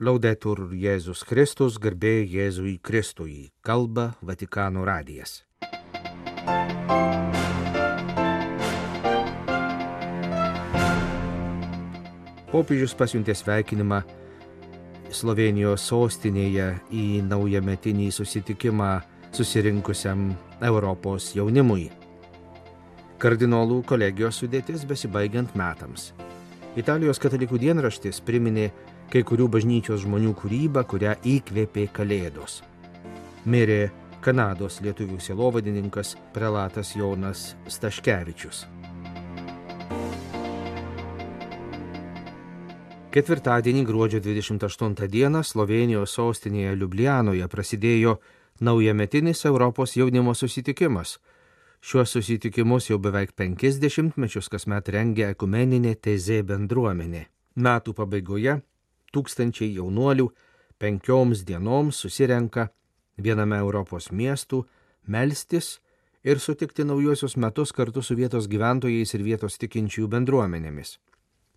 Laudetur Jėzus Kristus, garbė Jėzui Kristui, kalba Vatikano radijas. Popiežius pasiuntė sveikinimą Slovenijos sostinėje į naujametinį susitikimą susirinkusiam Europos jaunimui. Kardinolų kolegijos sudėtis besibaigiant metams. Italijos katalikų dienraštis priminė kai kurių bažnyčios žmonių kūrybą, kurią įkvėpė Kalėdos. Mirė Kanados lietuvių sielovadininkas prelatas Jonas Staškevičius. Ketvirtadienį gruodžio 28 dieną Slovenijos sostinėje Liublianoje prasidėjo naujametinis Europos jaunimo susitikimas. Šiuos susitikimus jau beveik 50 mečius kasmet rengia ekumeninė TZ bendruomenė. Metų pabaigoje tūkstančiai jaunuolių penkioms dienoms susirenka viename Europos miestų, melstis ir sutikti naujuosius metus kartu su vietos gyventojais ir vietos tikinčiųjų bendruomenėmis.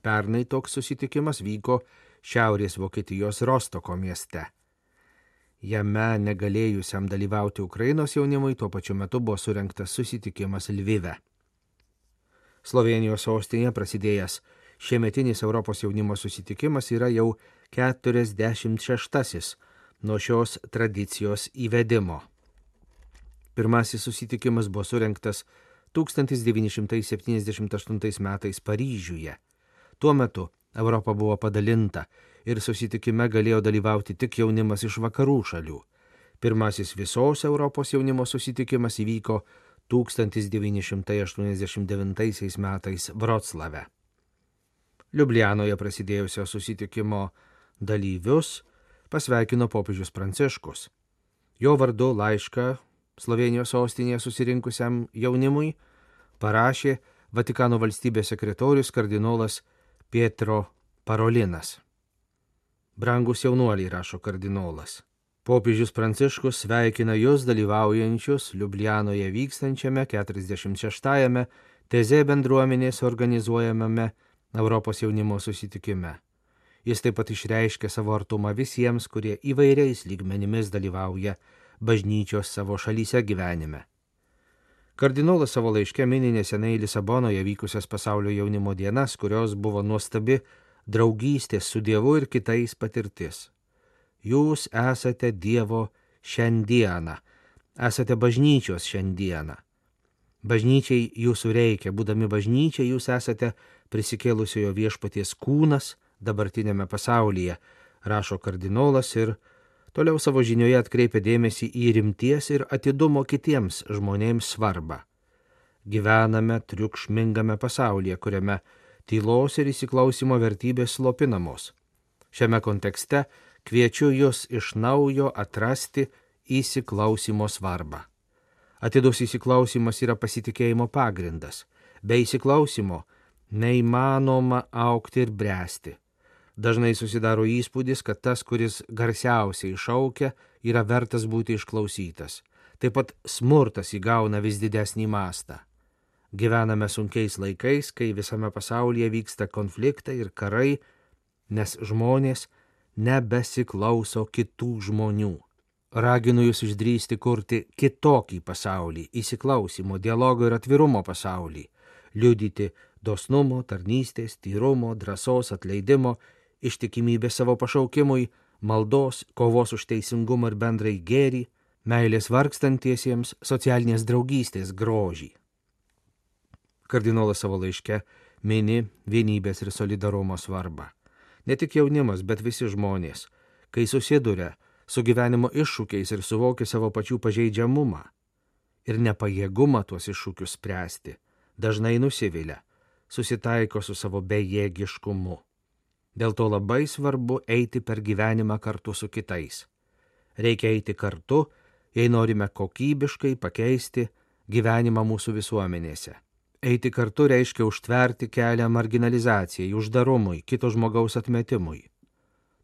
Pernai toks susitikimas vyko Šiaurės Vokietijos Rostoko mieste. Jame negalėjusiam dalyvauti Ukrainos jaunimui tuo pačiu metu buvo surinktas susitikimas Lvive. Slovenijos sostinėje prasidėjęs šiemetinis Europos jaunimo susitikimas yra jau 46-asis nuo šios tradicijos įvedimo. Pirmasis susitikimas buvo surinktas 1978 metais Paryžiuje. Tuo metu Europa buvo padalinta ir susitikime galėjo dalyvauti tik jaunimas iš vakarų šalių. Pirmasis visos Europos jaunimo susitikimas įvyko 1989 metais Vroclave. Liublianoje prasidėjusio susitikimo dalyvius pasveikino popiežius Pranciškus. Jo vardu laišką Slovenijos sostinėje susirinkusiam jaunimui parašė Vatikano valstybės sekretorius kardinolas Pietro Parolinas. Brangus jaunuoliai, rašo kardinolas. Popiežius Pranciškus sveikina jūs dalyvaujančius Liublianoje vykstančiame 46-ame TZ bendruomenės organizuojamame Europos jaunimo susitikime. Jis taip pat išreiškė savo artumą visiems, kurie įvairiais lygmenimis dalyvauja bažnyčios savo šalyse gyvenime. Kardinolas savo laiške mini neseniai Lisabonoje vykusias pasaulio jaunimo dienas, kurios buvo nuostabi draugystės su Dievu ir kitais patirtis. Jūs esate Dievo šiandieną, esate bažnyčios šiandieną. Bažnyčiai jūsų reikia, būdami bažnyčiai jūs esate prisikėlusiojo viešpaties kūnas dabartinėme pasaulyje, rašo kardinolas ir Toliau savo žinioje atkreipia dėmesį į rimties ir atidumo kitiems žmonėms svarbą. Gyvename triukšmingame pasaulyje, kuriame tylos ir įsiklausimo vertybės slopinamos. Šiame kontekste kviečiu jūs iš naujo atrasti įsiklausimo svarbą. Atidus įsiklausimas yra pasitikėjimo pagrindas. Be įsiklausimo neįmanoma aukti ir bręsti. Dažnai susidaro įspūdis, kad tas, kuris garsiausiai šaukia, yra vertas būti išklausytas. Taip pat smurtas įgauna vis didesnį mastą. Gyvename sunkiais laikais, kai visame pasaulyje vyksta konfliktai ir karai, nes žmonės nebesiklauso kitų žmonių. Raginu jūs išdrysti kurti kitokį pasaulį, įsiklausimo, dialogo ir atvirumo pasaulį, liudyti dosnumo, tarnystės, tyrumo, drąsos, atleidimo ištikimybė savo pašaukimui, maldos, kovos už teisingumą ir bendrai gėrį, meilės vargstantiesiems, socialinės draugystės grožį. Kardinolas savo laiške mini vienybės ir solidarumo svarbą. Ne tik jaunimas, bet visi žmonės, kai susiduria su gyvenimo iššūkiais ir suvokia savo pačių pažeidžiamumą ir nepajėgumą tuos iššūkius spręsti, dažnai nusivilia, susitaiko su savo bejėgiškumu. Dėl to labai svarbu eiti per gyvenimą kartu su kitais. Reikia eiti kartu, jei norime kokybiškai pakeisti gyvenimą mūsų visuomenėse. Eiti kartu reiškia užtverti kelią marginalizacijai, uždarumui, kito žmogaus atmetimui.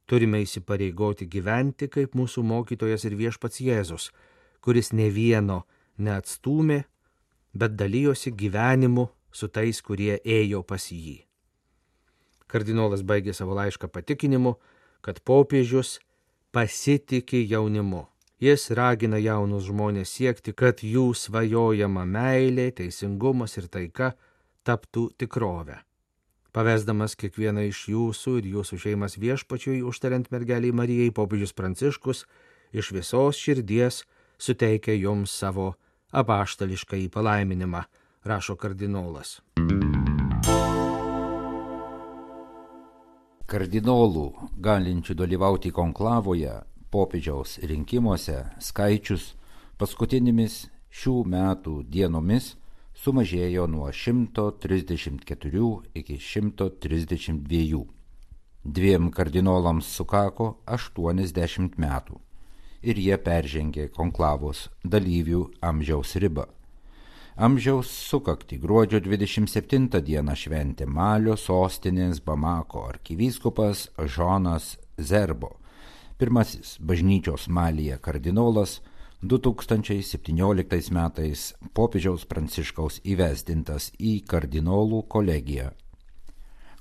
Turime įsipareigoti gyventi kaip mūsų mokytojas ir viešpats Jėzus, kuris ne vieno neatstumė, bet dalyjosi gyvenimu su tais, kurie ėjo pas jį. Kardinolas baigė savo laišką patikinimu, kad popiežius pasitikė jaunimu. Jis ragina jaunus žmonės siekti, kad jų svajojama meilė, teisingumas ir taika taptų tikrovę. Pavesdamas kiekvieną iš jūsų ir jūsų šeimas viešpačiui, užtariant mergeliai Marijai, popiežius Pranciškus iš visos širdies suteikia jums savo apaštališką į palaiminimą, rašo kardinolas. Kardinolų galinčių dalyvauti konklavoje popiežiaus rinkimuose skaičius paskutinėmis šių metų dienomis sumažėjo nuo 134 iki 132. Dviem kardinolams sukako 80 metų ir jie peržengė konklavos dalyvių amžiaus ribą. Amžiaus sukakti gruodžio 27 dieną šventė Malio sostinės Bamako arkivyskupas Žonas Zerbo, pirmasis bažnyčios Malyje kardinolas 2017 metais popiežiaus Pranciškaus įvesdintas į kardinolų kolegiją.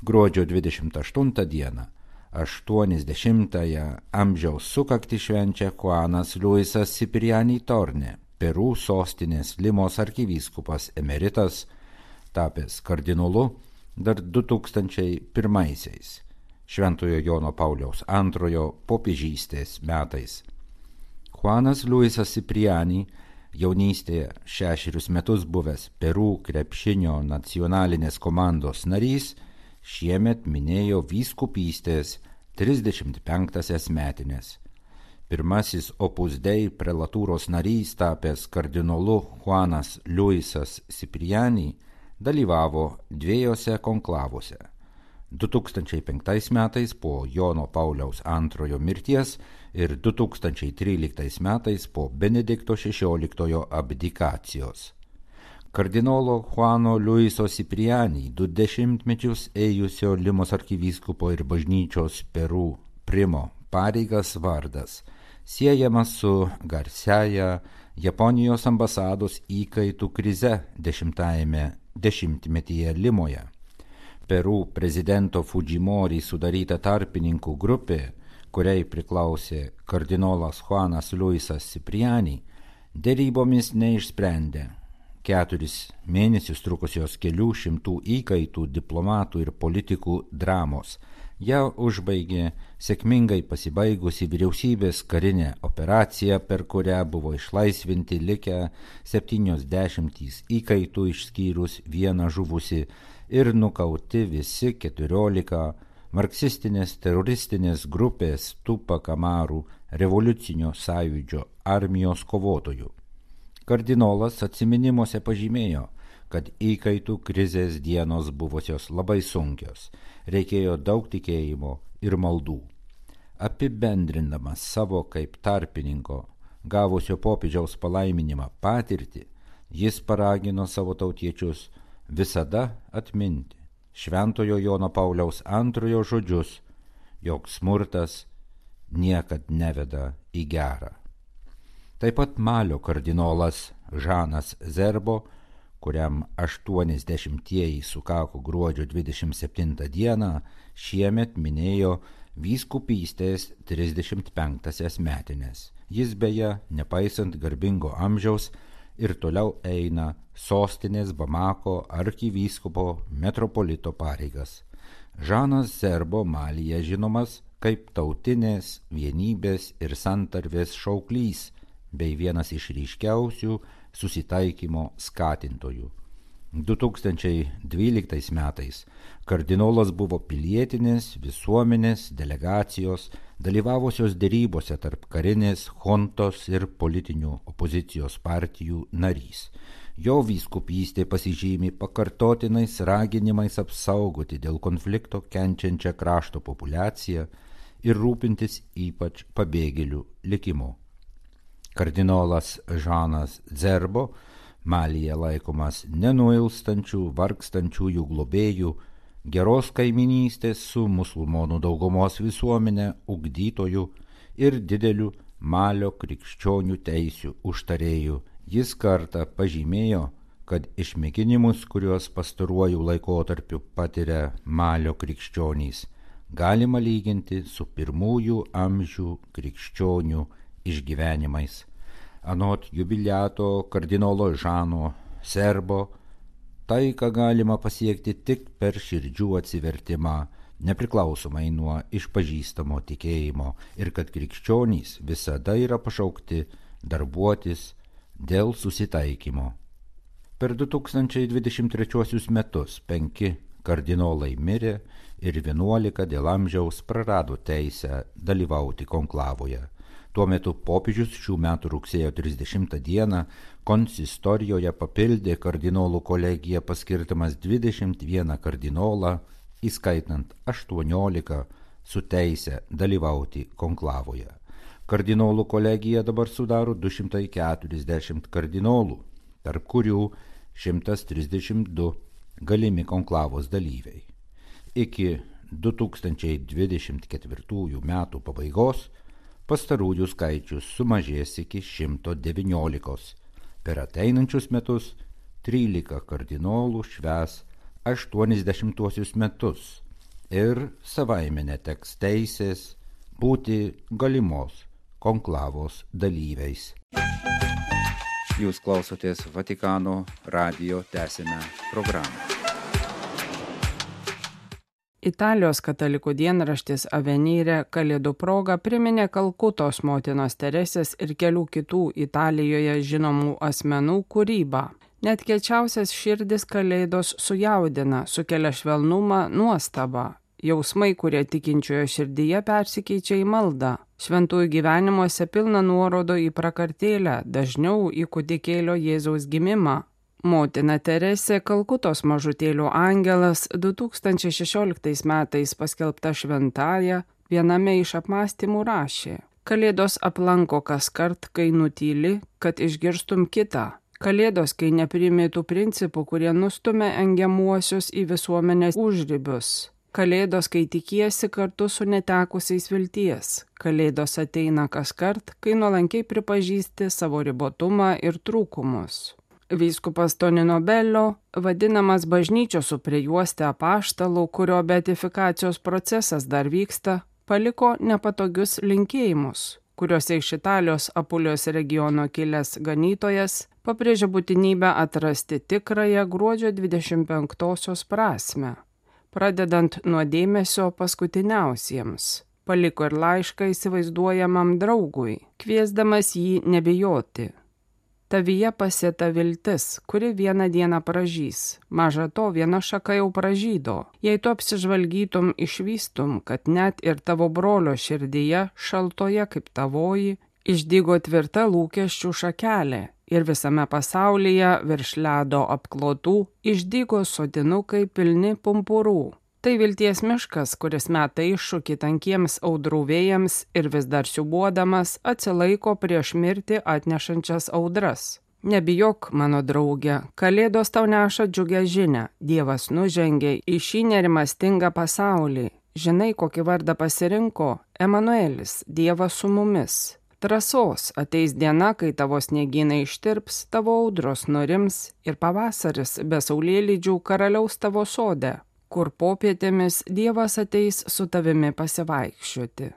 Gruodžio 28 dieną 80-ąją amžiaus sukakti švenčia Juanas Luisas Cipriani Torne Perų sostinės Limos arkivyskupas emeritas, tapęs kardinolu dar 2001-aisiais, Šventojo Jono Pauliaus antrojo popiežystės metais. Juanas Luisas Cipriani, jaunystėje šešerius metus buvęs Perų krepšinio nacionalinės komandos narys, šiemet minėjo vyskupystės 35-asias metinės Pirmasis opus dei prelatūros narys tapęs kardinolu Juanas Luisas Cipriani dalyvavo dviejose konklavuose. 2005 metais po Jono Pauliaus antrojo mirties ir 2013 metais po Benedikto XVI abdikacijos. Kardinolo Juano Luiso Cipriani du dešimtmečius ėjusio Limos arkivyskupo ir bažnyčios Perų primo pareigas vardas – siejamas su garsiaja Japonijos ambasados įkaitų krize dešimtajame dešimtmetyje Limoje. Perų prezidento Fujimori sudaryta tarpininkų grupė, kuriai priklausė kardinolas Juanas Luisas Cipriani, dėrybomis neišsprendė keturis mėnesius trukusios kelių šimtų įkaitų diplomatų ir politikų dramos ją užbaigė sėkmingai pasibaigusi vyriausybės karinė operacija, per kurią buvo išlaisvinti likę 70 įkaitų išskyrus vieną žuvusi ir nukauti visi 14 marksistinės teroristinės grupės Tupa Kamarų revoliucinio sąjūdžio armijos kovotojų. Kardinolas atsiminimuose pažymėjo, kad įkaitų krizės dienos buvusios labai sunkios reikėjo daug tikėjimo ir maldų. Apibendrindamas savo kaip tarpininko gavusio popiežiaus palaiminimą patirtį, jis paragino savo tautiečius visada atminti Šventojo Jono Pauliaus antrojo žodžius, jog smurtas niekad neveda į gerą. Taip pat Malio kardinolas Žanas Zerbo kuriam 80-ieji sukako gruodžio 27 dieną, šiemet minėjo vyskupystės 35-asias metinės. Jis beje, nepaisant garbingo amžiaus, ir toliau eina sostinės Bamako arkivyskupo metropolito pareigas. Žanas Serbo Malyje žinomas kaip tautinės vienybės ir santarvės šauklys, bei vienas iš ryškiausių susitaikymo skatintojų. 2012 metais kardinolas buvo pilietinės visuomenės delegacijos dalyvavusios dėrybose tarp karinės, hontos ir politinių opozicijos partijų narys. Jo vyskupystė pasižymi pakartotinais raginimais apsaugoti dėl konflikto kenčiančią krašto populaciją ir rūpintis ypač pabėgėlių likimu. Kardinolas Žanas Dzerbo, Malyje laikomas nenuilstančių, vargstančiųjų globėjų, geros kaiminystės su musulmonų daugumos visuomenė ugdytojų ir dideliu Malio krikščionių teisių užtarėjų. Jis kartą pažymėjo, kad išmėginimus, kuriuos pastaruoju laikotarpiu patiria Malio krikščionys, galima lyginti su pirmųjų amžių krikščionių išgyvenimais. Anot jubiliato kardinolo Žano Serbo, taiką galima pasiekti tik per širdžių atsivertimą, nepriklausomai nuo išpažįstamo tikėjimo ir kad krikščionys visada yra pašaukti darbuotis dėl susitaikymo. Per 2023 metus penki kardinolai mirė ir 11 dėl amžiaus prarado teisę dalyvauti konklavoje. Tuo metu popiežius šių metų rugsėjo 30 dieną konsistorijoje papildė kardinolų kolegiją paskirtamas 21 kardinolą, įskaitant 18 su teisė dalyvauti konklavoje. Kardinolų kolegija dabar sudaro 240 kardinolų, tarp kurių 132 galimi konklavos dalyviai. Iki 2024 metų pabaigos pastarųjų skaičius sumažės iki 119. Per ateinančius metus 13 kardinolų šves 80 metus ir savaime neteks teisės būti galimos konklavos dalyviais. Jūs klausotės Vatikano radio tęsinę programą. Italijos katalikų dienraštis Avenyre Kalėdų proga priminė Kalkutos motinos Teresės ir kelių kitų Italijoje žinomų asmenų kūrybą. Net kečiausias širdis Kalėdos sujaudina, sukelia švelnumą, nuostabą. Jausmai, kurie tikinčiojo širdyje persikeičia į maldą. Šventųjų gyvenimuose pilna nuorodo į prakartėlę, dažniau į kudikėlio Jėzaus gimimą, Motina Teresė Kalkutos mažutėlių angelas 2016 metais paskelbta šventąją viename iš apmąstymų rašė. Kalėdos aplanko kas kart, kai nutyli, kad išgirstum kitą. Kalėdos, kai neprimėtų principų, kurie nustumia engiamuosius į visuomenės užrybius. Kalėdos, kai tikiesi kartu su netekusiais vilties. Kalėdos ateina kas kart, kai nuolankiai pripažįsti savo ribotumą ir trūkumus. Vyskupas Tonino Bello, vadinamas bažnyčios suprijuosti apaštalų, kurio beatifikacijos procesas dar vyksta, paliko nepatogius linkėjimus, kuriuose iš Italijos Apulijos regiono kilęs ganytojas pabrėžia būtinybę atrasti tikrąją gruodžio 25-osios prasme, pradedant nuo dėmesio paskutiniausiems. Paliko ir laišką įsivaizduojamam draugui, kviesdamas jį nebijoti Tavyje pasėta viltis, kuri vieną dieną pražys. Maža to, viena šaka jau pražydo. Jei tu apsižvalgytum, išvystum, kad net ir tavo brolio širdyje, šaltoje kaip tavoji, išdygo tvirta lūkesčių šakelė. Ir visame pasaulyje virš ledo apklotų išdygo sodinukai pilni pumpurų. Tai vilties miškas, kuris meta iššūkį tankiems audrų vėjams ir vis dar siubuodamas atsilaiko prieš mirtį atnešančias audras. Nebijok, mano draugė, kalėdos tau neša džiugę žinę, Dievas nužengė į šį nerimastingą pasaulį. Žinai, kokį vardą pasirinko - Emanuelis, Dievas su mumis. Trasos ateis diena, kai tavo sniegynai ištirps, tavo audros nurims ir pavasaris be saulėlydžių karaliaus tavo sode kur popietėmis Dievas ateis su tavimi pasivaikščioti.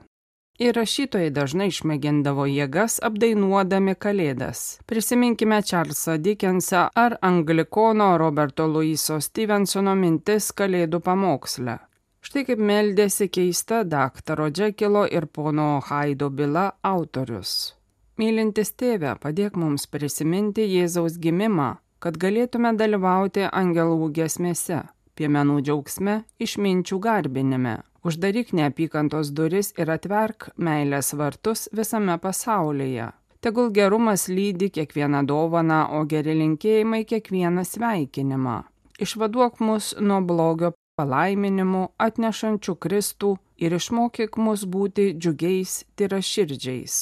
Ir rašytojai dažnai išmėgindavo jėgas apdainuodami kalėdas. Prisiminkime Čarlzą Dickensą ar anglikono Roberto Luiso Stevensono mintis kalėdų pamoksle. Štai kaip meldėsi keista daktaro Džekilo ir pono Haido byla autorius. Mylintis tėvę, padėk mums prisiminti Jėzaus gimimą, kad galėtume dalyvauti angelų gesmėse piemenų džiaugsme, išminčių garbinime. Uždaryk neapykantos duris ir atverk meilės vartus visame pasaulyje. Tegul gerumas lydi kiekvieną dovaną, o geri linkėjimai kiekvieną sveikinimą. Išvaduok mus nuo blogio palaiminimų atnešančių Kristų ir išmokyk mus būti džiugiais tyraširdžiais.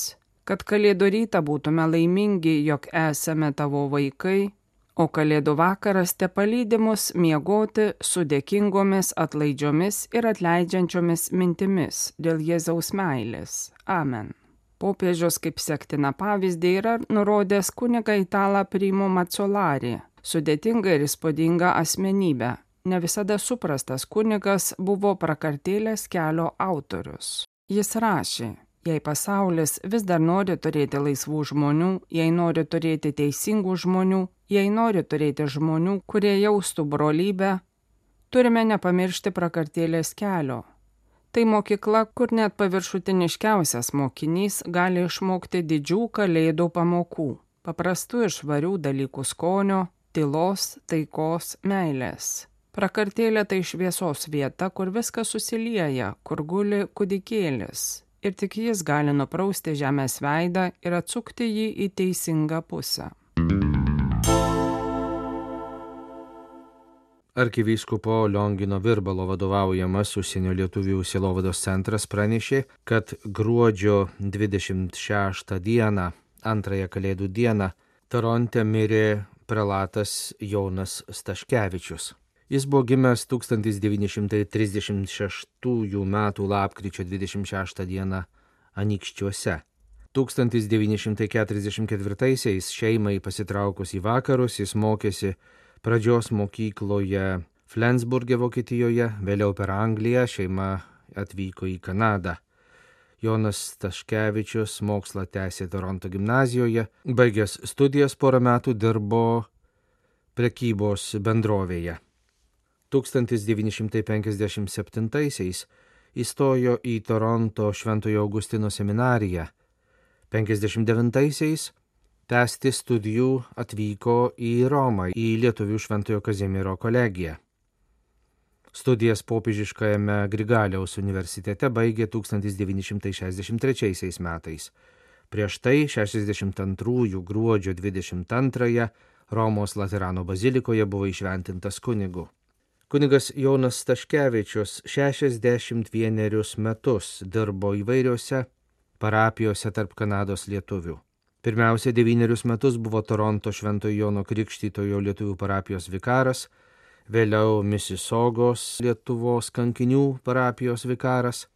Kad kalėdų rytą būtume laimingi, jog esame tavo vaikai o Kalėdų vakaras te palydimus miegoti su dėkingomis, atlaidžiomis ir atleidžiančiomis mintimis dėl Jėzaus meilės. Amen. Popiežius kaip sektina pavyzdį yra nurodęs kuniga italą Primo Macolari, sudėtingą ir įspūdingą asmenybę, ne visada suprastas kunigas buvo prakartėlės kelio autorius. Jis rašė, jei pasaulis vis dar nori turėti laisvų žmonių, jei nori turėti teisingų žmonių, jei nori turėti žmonių, kurie jaustų brolybę, turime nepamiršti prakartėlės kelio. Tai mokykla, kur net paviršutiniškiausias mokinys gali išmokti didžių kalėdų pamokų, paprastų ir švarių dalykų skonio, tylos, taikos, meilės. Prakartėlė tai šviesos vieta, kur viskas susilieja, kur guli kudikėlis. Ir tik jis gali nuprausti žemės veidą ir atsukti jį į teisingą pusę. Arkivyskupo Liongino Virbalo vadovaujamas užsienio lietuvių silovados centras pranešė, kad gruodžio 26 dieną, antrąją kalėdų dieną, Toronte mirė prelatas Jonas Staškevičius. Jis buvo gimęs 1936 m. lapkričio 26 d. Anikščiuose. 1944-aisiais šeimai pasitraukus į vakarus jis mokėsi pradžios mokykloje Flensburgė Vokietijoje, vėliau per Angliją šeima atvyko į Kanadą. Jonas Taškevičius mokslą tęsė Toronto gimnazijoje, baigęs studijas porą metų dirbo prekybos bendrovėje. 1957-aisiais įstojo į Toronto Šventojo Augustino seminariją. 59-aisiais tęsti studijų atvyko į Romą, į Lietuvių Šventojo Kazimiero kolegiją. Studijas popiežiškajame Grigaliaus universitete baigė 1963 metais. Prieš tai 62 gruodžio 22 Romos Laterano bazilikoje buvo išventintas kunigu. Kunigas Jonas Staškevičius 61 metus dirbo įvairiose parapijose tarp Kanados lietuvių. Pirmiausia, devynerius metus buvo Toronto Šventojo Jono Krikštytojo lietuvių parapijos vikaras, vėliau Misisogos Lietuvos kankinių parapijos vikaras.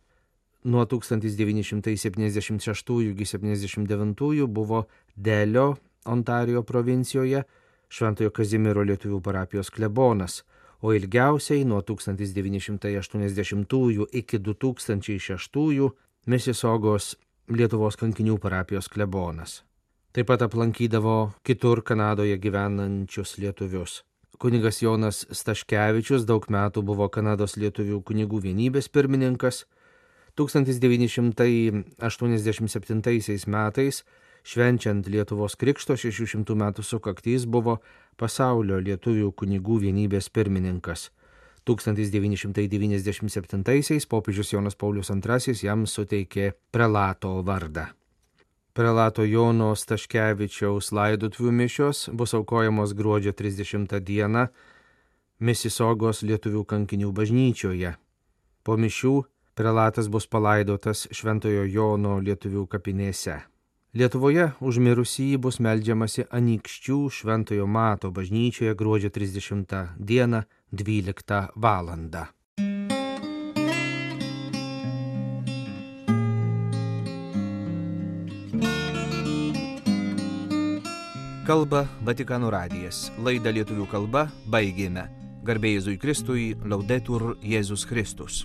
Nuo 1976 iki 1979 buvo Delio, Ontarijo provincijoje, Šventojo Kazimiero lietuvių parapijos klebonas o ilgiausiai nuo 1980 iki 2006 Misisogos Lietuvos kankinių parapijos klebonas. Taip pat aplankydavo kitur Kanadoje gyvenančius lietuvius. Kunigas Jonas Staškevičius daug metų buvo Kanados lietuvių kunigų vienybės pirmininkas. 1987 metais švenčiant Lietuvos Krikšto 600 metų sukaktys buvo pasaulio lietuvių kunigų vienybės pirmininkas. 1997-aisiais popiežius Jonas Paulius II jam suteikė prelato vardą. Prelato Jono Staškevičiaus laidotvių mišios bus aukojamos gruodžio 30 dieną Misisogos lietuvių kankinių bažnyčioje. Po mišių prelatas bus palaidotas Šventojo Jono lietuvių kapinėse. Lietuvoje už mirusįjį bus melžiamasi Anikščių Šventojo Mato bažnyčioje gruodžio 30 dieną 12 val. Kalba Vatikanų radijas. Laidą lietuvių kalba baigėme. Garbėjai Jėzui Kristui, laudetur Jėzus Kristus.